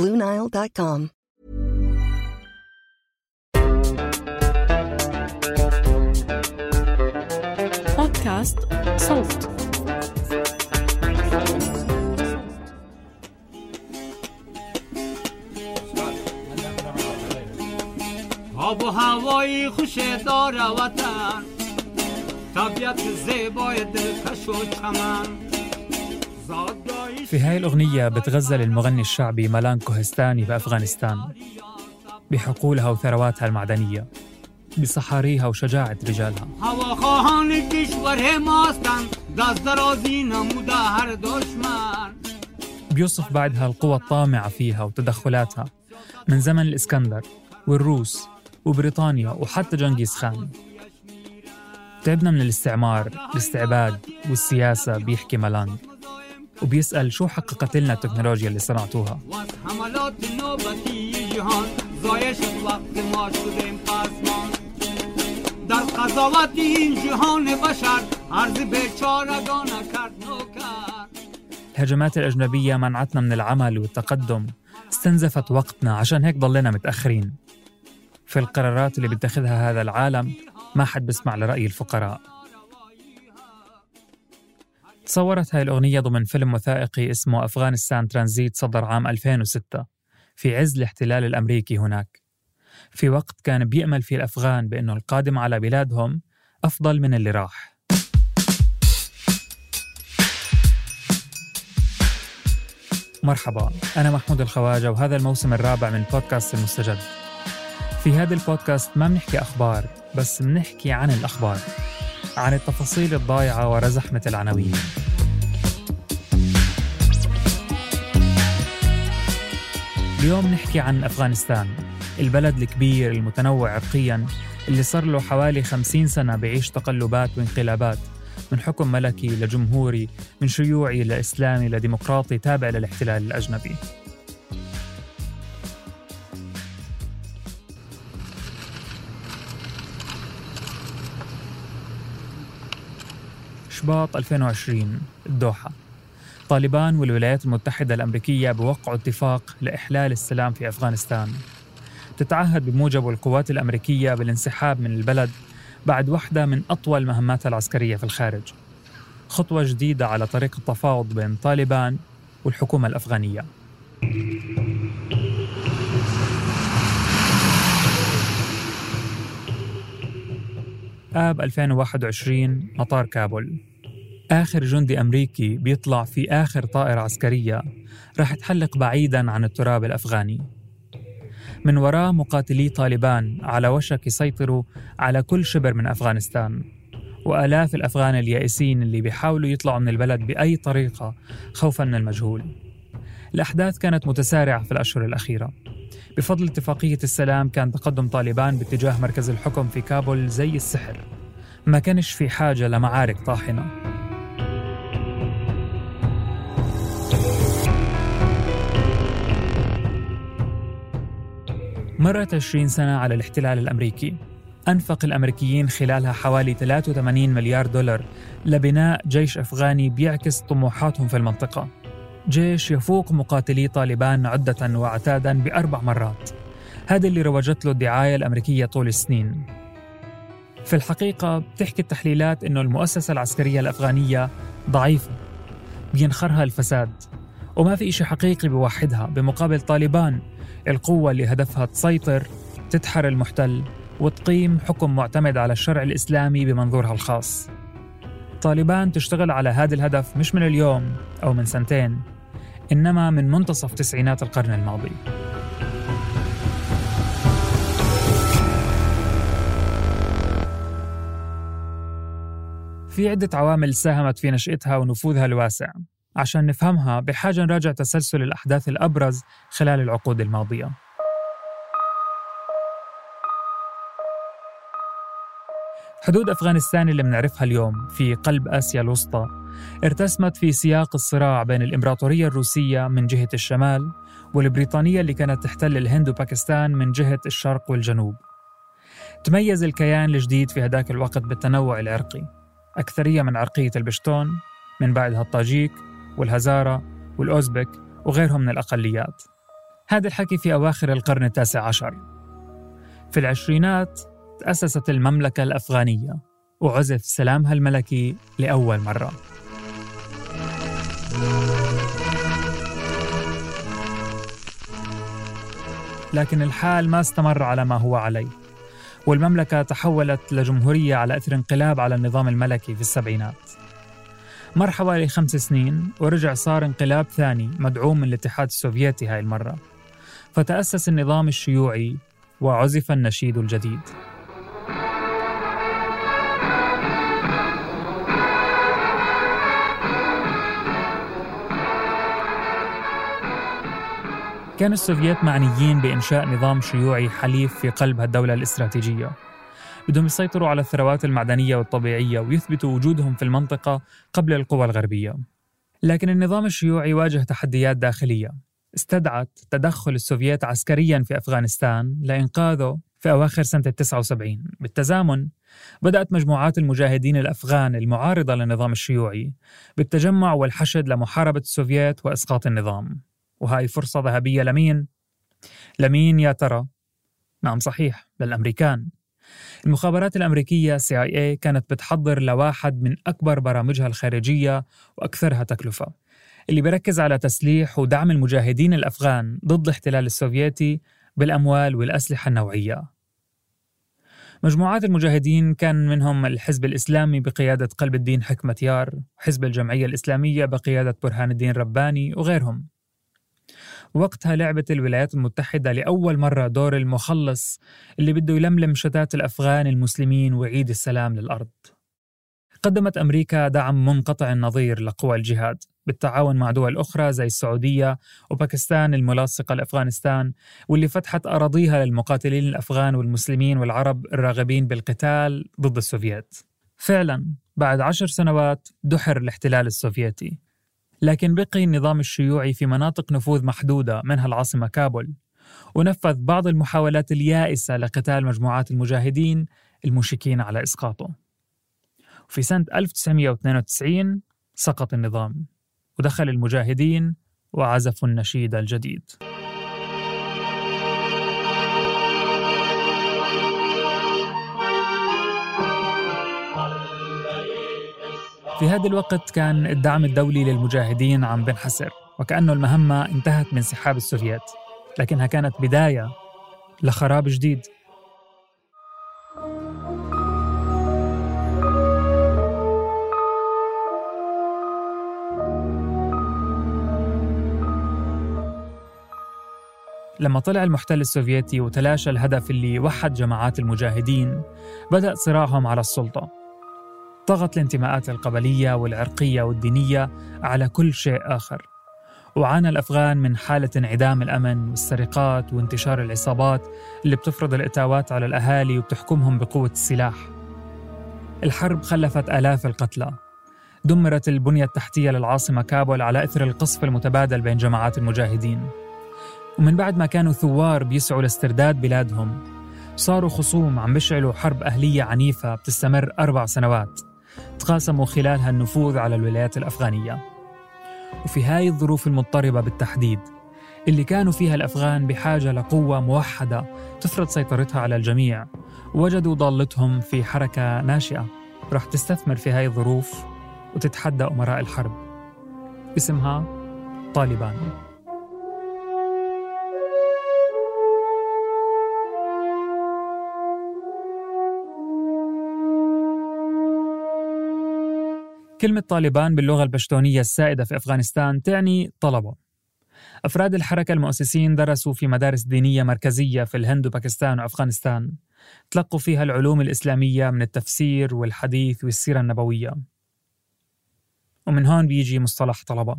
BlueNile.com. بودكاست صوت آب و هوایی خوش داره وطن طبیعت زیبای دلکش و چمن في هاي الأغنية بتغزل المغني الشعبي ملان كوهستاني بأفغانستان بحقولها وثرواتها المعدنية بصحاريها وشجاعة رجالها. بيوصف بعدها القوى الطامعة فيها وتدخلاتها من زمن الإسكندر والروس وبريطانيا وحتى جنكيز خان. تعبنا من الاستعمار الاستعباد والسياسة بيحكي ملانج وبيسأل شو حققت لنا التكنولوجيا اللي صنعتوها. الهجمات الأجنبية منعتنا من العمل والتقدم. استنزفت وقتنا عشان هيك ضلينا متأخرين. في القرارات اللي بيتخذها هذا العالم ما حد بيسمع لرأي الفقراء. تصورت هاي الأغنية ضمن فيلم وثائقي اسمه أفغانستان ترانزيت صدر عام 2006 في عز الاحتلال الأمريكي هناك. في وقت كان بيأمل فيه الأفغان بأنه القادم على بلادهم أفضل من اللي راح. مرحبا أنا محمود الخواجة وهذا الموسم الرابع من بودكاست المستجد. في هذا البودكاست ما بنحكي أخبار بس بنحكي عن الأخبار. عن التفاصيل الضايعة ورا زحمة العناوين. اليوم نحكي عن أفغانستان البلد الكبير المتنوع عرقيا اللي صار له حوالي خمسين سنة بعيش تقلبات وانقلابات من حكم ملكي لجمهوري من شيوعي لإسلامي لديمقراطي تابع للاحتلال الأجنبي. شباط 2020 الدوحة طالبان والولايات المتحدة الأمريكية بوقعوا اتفاق لإحلال السلام في أفغانستان. تتعهد بموجبه القوات الأمريكية بالانسحاب من البلد بعد واحدة من أطول مهماتها العسكرية في الخارج. خطوة جديدة على طريق التفاوض بين طالبان والحكومة الأفغانية. آب 2021 مطار كابول. آخر جندي أمريكي بيطلع في آخر طائرة عسكرية. راح تحلق بعيداً عن التراب الأفغاني. من وراء مقاتلي طالبان على وشك يسيطروا على كل شبر من أفغانستان. وآلاف الأفغان اليائسين اللي بيحاولوا يطلعوا من البلد بأي طريقة خوفاً من المجهول. الأحداث كانت متسارعة في الأشهر الأخيرة. بفضل اتفاقية السلام كان تقدم طالبان باتجاه مركز الحكم في كابول زي السحر. ما كانش في حاجة لمعارك طاحنة. مرت 20 سنة على الاحتلال الأمريكي. أنفق الأمريكيين خلالها حوالي 83 مليار دولار لبناء جيش أفغاني بيعكس طموحاتهم في المنطقة. جيش يفوق مقاتلي طالبان عدة وعتادا بأربع مرات. هذا اللي روجت له الدعاية الأمريكية طول السنين. في الحقيقة بتحكي التحليلات أنه المؤسسة العسكرية الأفغانية ضعيفة. بينخرها الفساد. وما في إشي حقيقي بوحدها بمقابل طالبان القوة اللي هدفها تسيطر تدحر المحتل وتقيم حكم معتمد على الشرع الإسلامي بمنظورها الخاص. طالبان تشتغل على هذا الهدف مش من اليوم أو من سنتين. إنما من منتصف تسعينات القرن الماضي. في عدة عوامل ساهمت في نشأتها ونفوذها الواسع عشان نفهمها بحاجة نراجع تسلسل الأحداث الأبرز خلال العقود الماضية. حدود أفغانستان اللي بنعرفها اليوم في قلب آسيا الوسطى. ارتسمت في سياق الصراع بين الإمبراطورية الروسية من جهة الشمال والبريطانية اللي كانت تحتل الهند وباكستان من جهة الشرق والجنوب. تميز الكيان الجديد في هذاك الوقت بالتنوع العرقي. أكثرية من عرقية البشتون من بعدها الطاجيك والهزارة والأوزبك وغيرهم من الأقليات. هذا الحكي في أواخر القرن التاسع عشر. في العشرينات تأسست المملكة الأفغانية. وعزف سلامها الملكي لأول مرة. لكن الحال ما استمر على ما هو عليه. والمملكة تحولت لجمهورية على أثر انقلاب على النظام الملكي في السبعينات. مر حوالي خمس سنين ورجع صار انقلاب ثاني مدعوم من الاتحاد السوفيتي هاي المرة. فتأسس النظام الشيوعي وعزف النشيد الجديد. كان السوفييت معنيين بإنشاء نظام شيوعي حليف في قلب هالدولة الاستراتيجية. بدهم يسيطروا على الثروات المعدنية والطبيعية ويثبتوا وجودهم في المنطقة قبل القوى الغربية. لكن النظام الشيوعي واجه تحديات داخلية. استدعت تدخل السوفييت عسكريا في أفغانستان لإنقاذه في أواخر سنة 79 بالتزامن بدأت مجموعات المجاهدين الأفغان المعارضة للنظام الشيوعي بالتجمع والحشد لمحاربة السوفييت وإسقاط النظام. وهاي فرصة ذهبية لمين؟ لمين يا ترى؟ نعم صحيح للأمريكان المخابرات الأمريكية CIA كانت بتحضر لواحد من أكبر برامجها الخارجية وأكثرها تكلفة اللي بركز على تسليح ودعم المجاهدين الأفغان ضد الاحتلال السوفيتي بالأموال والأسلحة النوعية مجموعات المجاهدين كان منهم الحزب الإسلامي بقيادة قلب الدين حكمة يار حزب الجمعية الإسلامية بقيادة برهان الدين رباني وغيرهم وقتها لعبت الولايات المتحدة لأول مرة دور المخلص اللي بده يلملم شتات الأفغان المسلمين ويعيد السلام للأرض. قدمت أمريكا دعم منقطع النظير لقوى الجهاد بالتعاون مع دول أخرى زي السعودية وباكستان الملاصقة لأفغانستان واللي فتحت أراضيها للمقاتلين الأفغان والمسلمين والعرب الراغبين بالقتال ضد السوفييت. فعلا بعد عشر سنوات دحر الاحتلال السوفيتي لكن بقي النظام الشيوعي في مناطق نفوذ محدودة منها العاصمة كابول. ونفذ بعض المحاولات اليائسة لقتال مجموعات المجاهدين المشكين على إسقاطه. وفي سنة 1992 سقط النظام ودخل المجاهدين وعزفوا النشيد الجديد. في هذا الوقت كان الدعم الدولي للمجاهدين عم بنحسر وكأنه المهمة انتهت بانسحاب السوفيات لكنها كانت بداية لخراب جديد. لما طلع المحتل السوفيتي وتلاشى الهدف اللي وحد جماعات المجاهدين بدأ صراعهم على السلطة. طغت الانتماءات القبلية والعرقية والدينية على كل شيء آخر. وعانى الأفغان من حالة انعدام الأمن والسرقات وانتشار العصابات اللي بتفرض الإتاوات على الأهالي وبتحكمهم بقوة السلاح. الحرب خلفت آلاف القتلى. دمرت البنية التحتية للعاصمة كابول على إثر القصف المتبادل بين جماعات المجاهدين. ومن بعد ما كانوا ثوار بيسعوا لاسترداد بلادهم صاروا خصوم عم بيشعلوا حرب أهلية عنيفة بتستمر أربع سنوات. تقاسموا خلالها النفوذ على الولايات الأفغانية. وفي هاي الظروف المضطربة بالتحديد اللي كانوا فيها الأفغان بحاجة لقوة موحدة تفرض سيطرتها على الجميع وجدوا ضالتهم في حركة ناشئة رح تستثمر في هاي الظروف وتتحدى أمراء الحرب. اسمها طالبان. كلمة طالبان باللغة البشتونية السائدة في أفغانستان تعني طلبة. أفراد الحركة المؤسسين درسوا في مدارس دينية مركزية في الهند وباكستان وأفغانستان. تلقوا فيها العلوم الإسلامية من التفسير والحديث والسيرة النبوية. ومن هون بيجي مصطلح طلبة.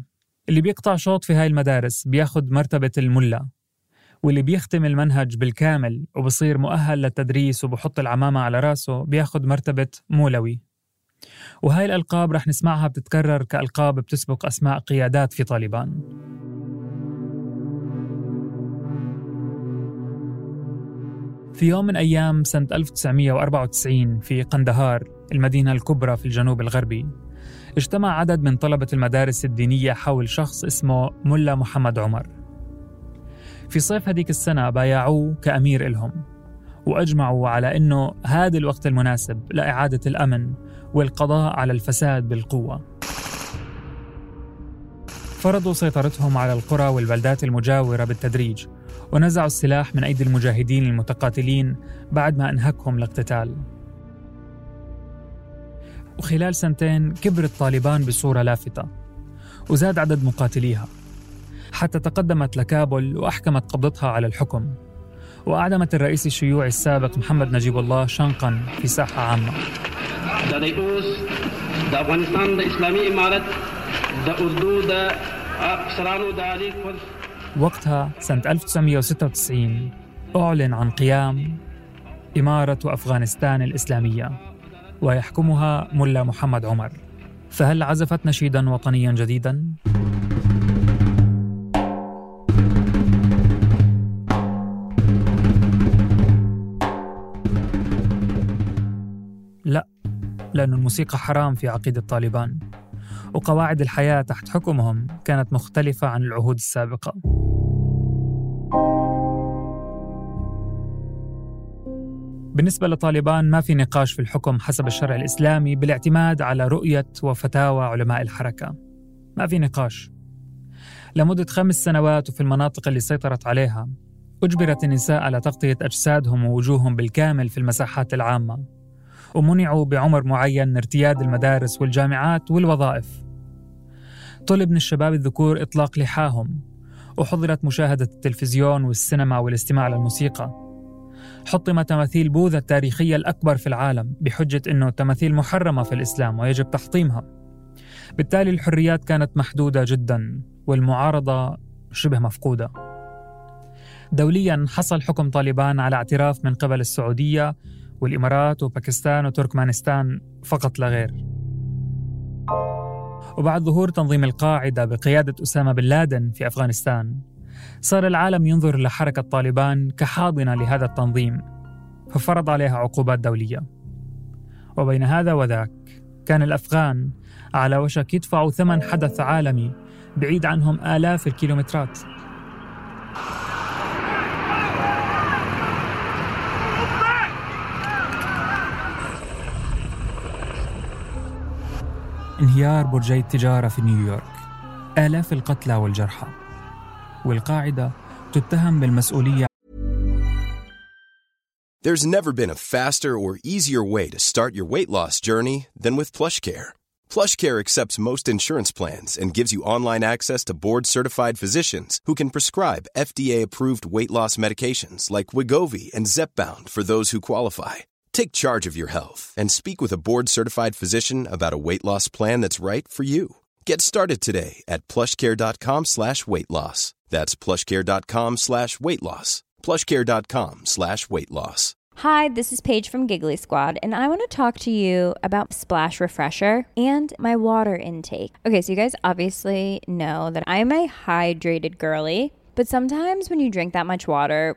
اللي بيقطع شوط في هاي المدارس بياخد مرتبة الملا. واللي بيختم المنهج بالكامل وبصير مؤهل للتدريس وبحط العمامة على راسه بياخد مرتبة مولوي. وهاي الألقاب رح نسمعها بتتكرر كألقاب بتسبق أسماء قيادات في طالبان. في يوم من أيام سنة 1994 في قندهار المدينة الكبرى في الجنوب الغربي اجتمع عدد من طلبة المدارس الدينية حول شخص اسمه ملا محمد عمر. في صيف هذيك السنة بايعوه كأمير إلهم وأجمعوا على أنه هذا الوقت المناسب لإعادة الأمن والقضاء على الفساد بالقوة. فرضوا سيطرتهم على القرى والبلدات المجاورة بالتدريج ونزعوا السلاح من أيدي المجاهدين المتقاتلين بعد ما أنهكهم الاقتتال. وخلال سنتين كبرت طالبان بصورة لافتة وزاد عدد مقاتليها. حتى تقدمت لكابول وأحكمت قبضتها على الحكم وأعدمت الرئيس الشيوعي السابق محمد نجيب الله شنقا في ساحة عامة. وقتها سنة 1996 أعلن عن قيام إمارة أفغانستان الإسلامية ويحكمها ملا محمد عمر فهل عزفت نشيدا وطنيا جديدا؟ لأن الموسيقى حرام في عقيدة طالبان وقواعد الحياة تحت حكمهم كانت مختلفة عن العهود السابقة. بالنسبة لطالبان ما في نقاش في الحكم حسب الشرع الإسلامي بالاعتماد على رؤية وفتاوى علماء الحركة. ما في نقاش. لمدة خمس سنوات وفي المناطق اللي سيطرت عليها أجبرت النساء على تغطية أجسادهم ووجوههم بالكامل في المساحات العامة. ومنعوا بعمر معين من ارتياد المدارس والجامعات والوظائف. طلب من الشباب الذكور إطلاق لحاهم وحظرت مشاهدة التلفزيون والسينما والاستماع للموسيقى. حطم تماثيل بوذا التاريخية الأكبر في العالم بحجة أنه التماثيل محرمة في الإسلام ويجب تحطيمها. بالتالي الحريات كانت محدودة جدا والمعارضة شبه مفقودة. دوليا حصل حكم طالبان على اعتراف من قبل السعودية والإمارات وباكستان وتركمانستان فقط لا غير. وبعد ظهور تنظيم القاعدة بقيادة أسامة بن لادن في أفغانستان صار العالم ينظر لحركة طالبان كحاضنة لهذا التنظيم ففرض عليها عقوبات دولية. وبين هذا وذاك كان الأفغان على وشك يدفعوا ثمن حدث عالمي بعيد عنهم آلاف الكيلومترات. انهيار برجي التجارة في نيويورك آلاف القتلى والجرحى والقاعدة تتهم بالمسؤولية There's never been a faster or easier way to start your weight loss journey than with PlushCare. PlushCare accepts most insurance plans and gives you online access to board-certified physicians who can prescribe FDA-approved weight loss medications like Wigovi and Zepbound for those who qualify. Take charge of your health and speak with a board-certified physician about a weight loss plan that's right for you. Get started today at plushcare.com slash weight loss. That's plushcare.com slash weight loss. Plushcare.com slash weight loss. Hi, this is Paige from Giggly Squad, and I want to talk to you about Splash Refresher and my water intake. Okay, so you guys obviously know that I'm a hydrated girly, but sometimes when you drink that much water,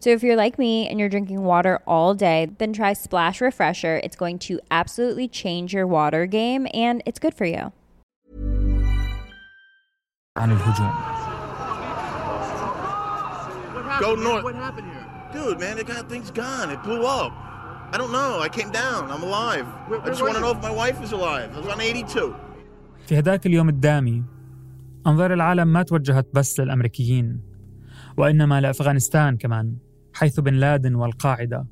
So if you're like me and you're drinking water all day, then try Splash Refresher. It's going to absolutely change your water game and it's good for you. عن الهجوم Go man? north. What happened here? Dude, man, the guy thing's gone. It blew up. I don't know. I came down. I'm alive. Where- I where just were want to you? know if my wife is alive. I was on 82. في هداك اليوم الدامي أنظار العالم ما توجهت بس للأمريكيين وإنما لأفغانستان كمان حيث بن لادن والقاعدة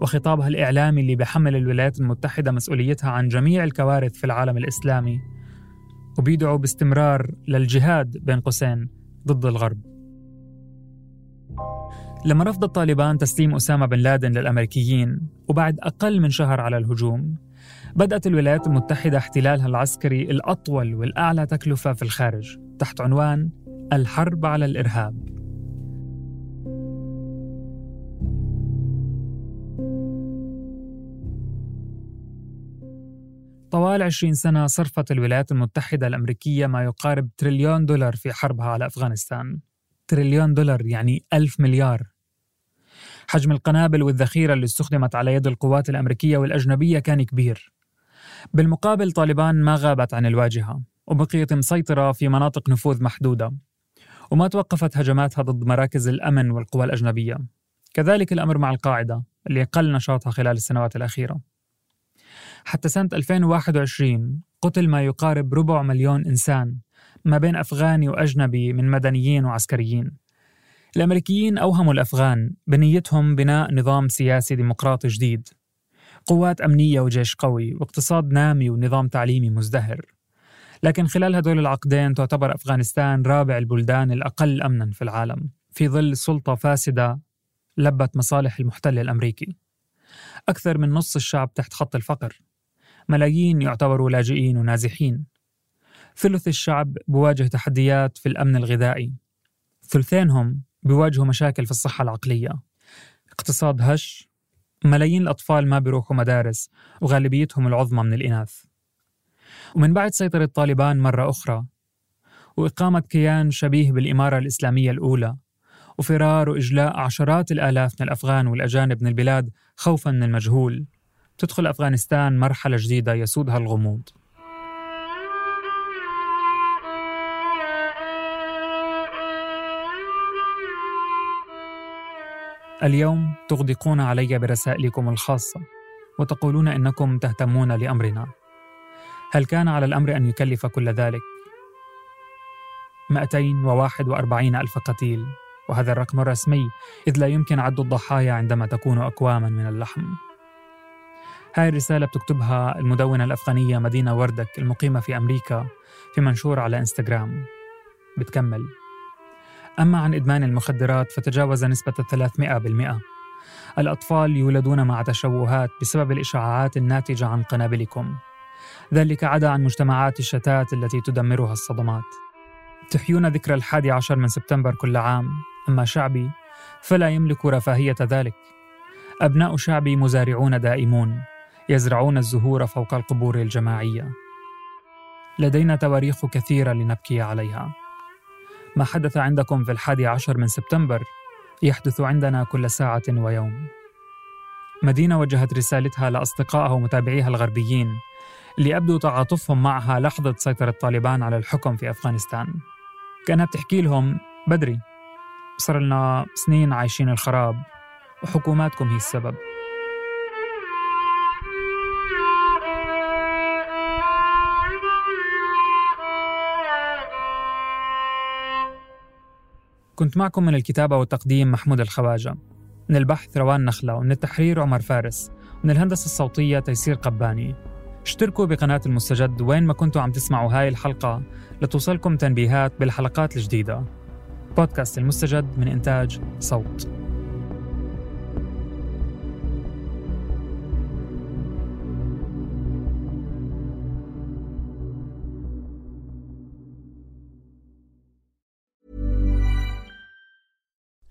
وخطابها الإعلامي اللي بحمل الولايات المتحدة مسؤوليتها عن جميع الكوارث في العالم الإسلامي وبيدعوا باستمرار للجهاد بين قوسين ضد الغرب. لما رفض الطالبان تسليم أسامة بن لادن للأمريكيين وبعد أقل من شهر على الهجوم بدأت الولايات المتحدة احتلالها العسكري الأطول والأعلى تكلفة في الخارج تحت عنوان الحرب على الإرهاب. طوال 20 سنة صرفت الولايات المتحدة الأمريكية ما يقارب تريليون دولار في حربها على أفغانستان. تريليون دولار يعني ألف مليار. حجم القنابل والذخيرة اللي استخدمت على يد القوات الأمريكية والأجنبية كان كبير. بالمقابل طالبان ما غابت عن الواجهة وبقيت مسيطرة في مناطق نفوذ محدودة وما توقفت هجماتها ضد مراكز الأمن والقوى الأجنبية. كذلك الأمر مع القاعدة اللي قل نشاطها خلال السنوات الأخيرة. حتى سنة 2021 قتل ما يقارب ربع مليون إنسان ما بين أفغاني وأجنبي من مدنيين وعسكريين. الأمريكيين أوهموا الأفغان بنيتهم بناء نظام سياسي ديمقراطي جديد. قوات أمنية وجيش قوي واقتصاد نامي ونظام تعليمي مزدهر. لكن خلال هدول العقدين تعتبر أفغانستان رابع البلدان الأقل أمنا في العالم في ظل سلطة فاسدة لبت مصالح المحتل الأمريكي. أكثر من نص الشعب تحت خط الفقر. ملايين يعتبروا لاجئين ونازحين. ثلث الشعب بواجه تحديات في الأمن الغذائي. ثلثينهم بيواجهوا مشاكل في الصحة العقلية. اقتصاد هش ملايين الأطفال ما بيروحوا مدارس وغالبيتهم العظمى من الإناث. ومن بعد سيطرة طالبان مرة أخرى وإقامة كيان شبيه بالإمارة الإسلامية الأولى وفرار وإجلاء عشرات الآلاف من الأفغان والأجانب من البلاد خوفا من المجهول. تدخل أفغانستان مرحلة جديدة يسودها الغموض. اليوم تغدقون علي برسائلكم الخاصة وتقولون إنكم تهتمون لأمرنا. هل كان على الأمر أن يكلف كل ذلك؟ 241 ألف قتيل وهذا الرقم الرسمي إذ لا يمكن عد الضحايا عندما تكون أكواما من اللحم. هاي الرسالة بتكتبها المدونة الأفغانية مدينة وردك المقيمة في أمريكا في منشور على إنستغرام. بتكمل. أما عن إدمان المخدرات فتجاوز نسبة 300% الأطفال يولدون مع تشوهات بسبب الإشعاعات الناتجة عن قنابلكم. ذلك عدا عن مجتمعات الشتات التي تدمرها الصدمات. تحيون ذكرى الحادي عشر من سبتمبر كل عام. أما شعبي فلا يملك رفاهية ذلك. أبناء شعبي مزارعون دائمون. يزرعون الزهور فوق القبور الجماعية. لدينا تواريخ كثيرة لنبكي عليها. ما حدث عندكم في الحادي عشر من سبتمبر يحدث عندنا كل ساعة ويوم. مدينة وجهت رسالتها لأصدقائها ومتابعيها الغربيين اللي أبدوا تعاطفهم معها لحظة سيطرة طالبان على الحكم في أفغانستان. كأنها بتحكي لهم بدري صار لنا سنين عايشين الخراب وحكوماتكم هي السبب. كنت معكم من الكتابة والتقديم محمود الخواجة. من البحث روان نخلة ومن التحرير عمر فارس. ومن الهندسة الصوتية تيسير قباني. اشتركوا بقناة المستجد وين ما كنتوا عم تسمعوا هاي الحلقة لتوصلكم تنبيهات بالحلقات الجديدة. بودكاست المستجد من إنتاج صوت.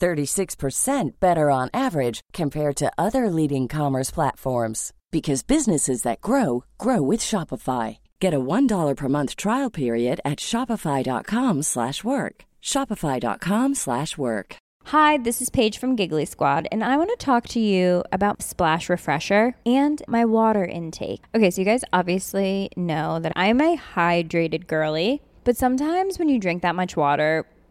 36% better on average compared to other leading commerce platforms because businesses that grow grow with Shopify. Get a $1 per month trial period at shopify.com/work. shopify.com/work. Hi, this is Paige from Giggly Squad, and I want to talk to you about Splash Refresher and my water intake. Okay, so you guys obviously know that I'm a hydrated girly, but sometimes when you drink that much water,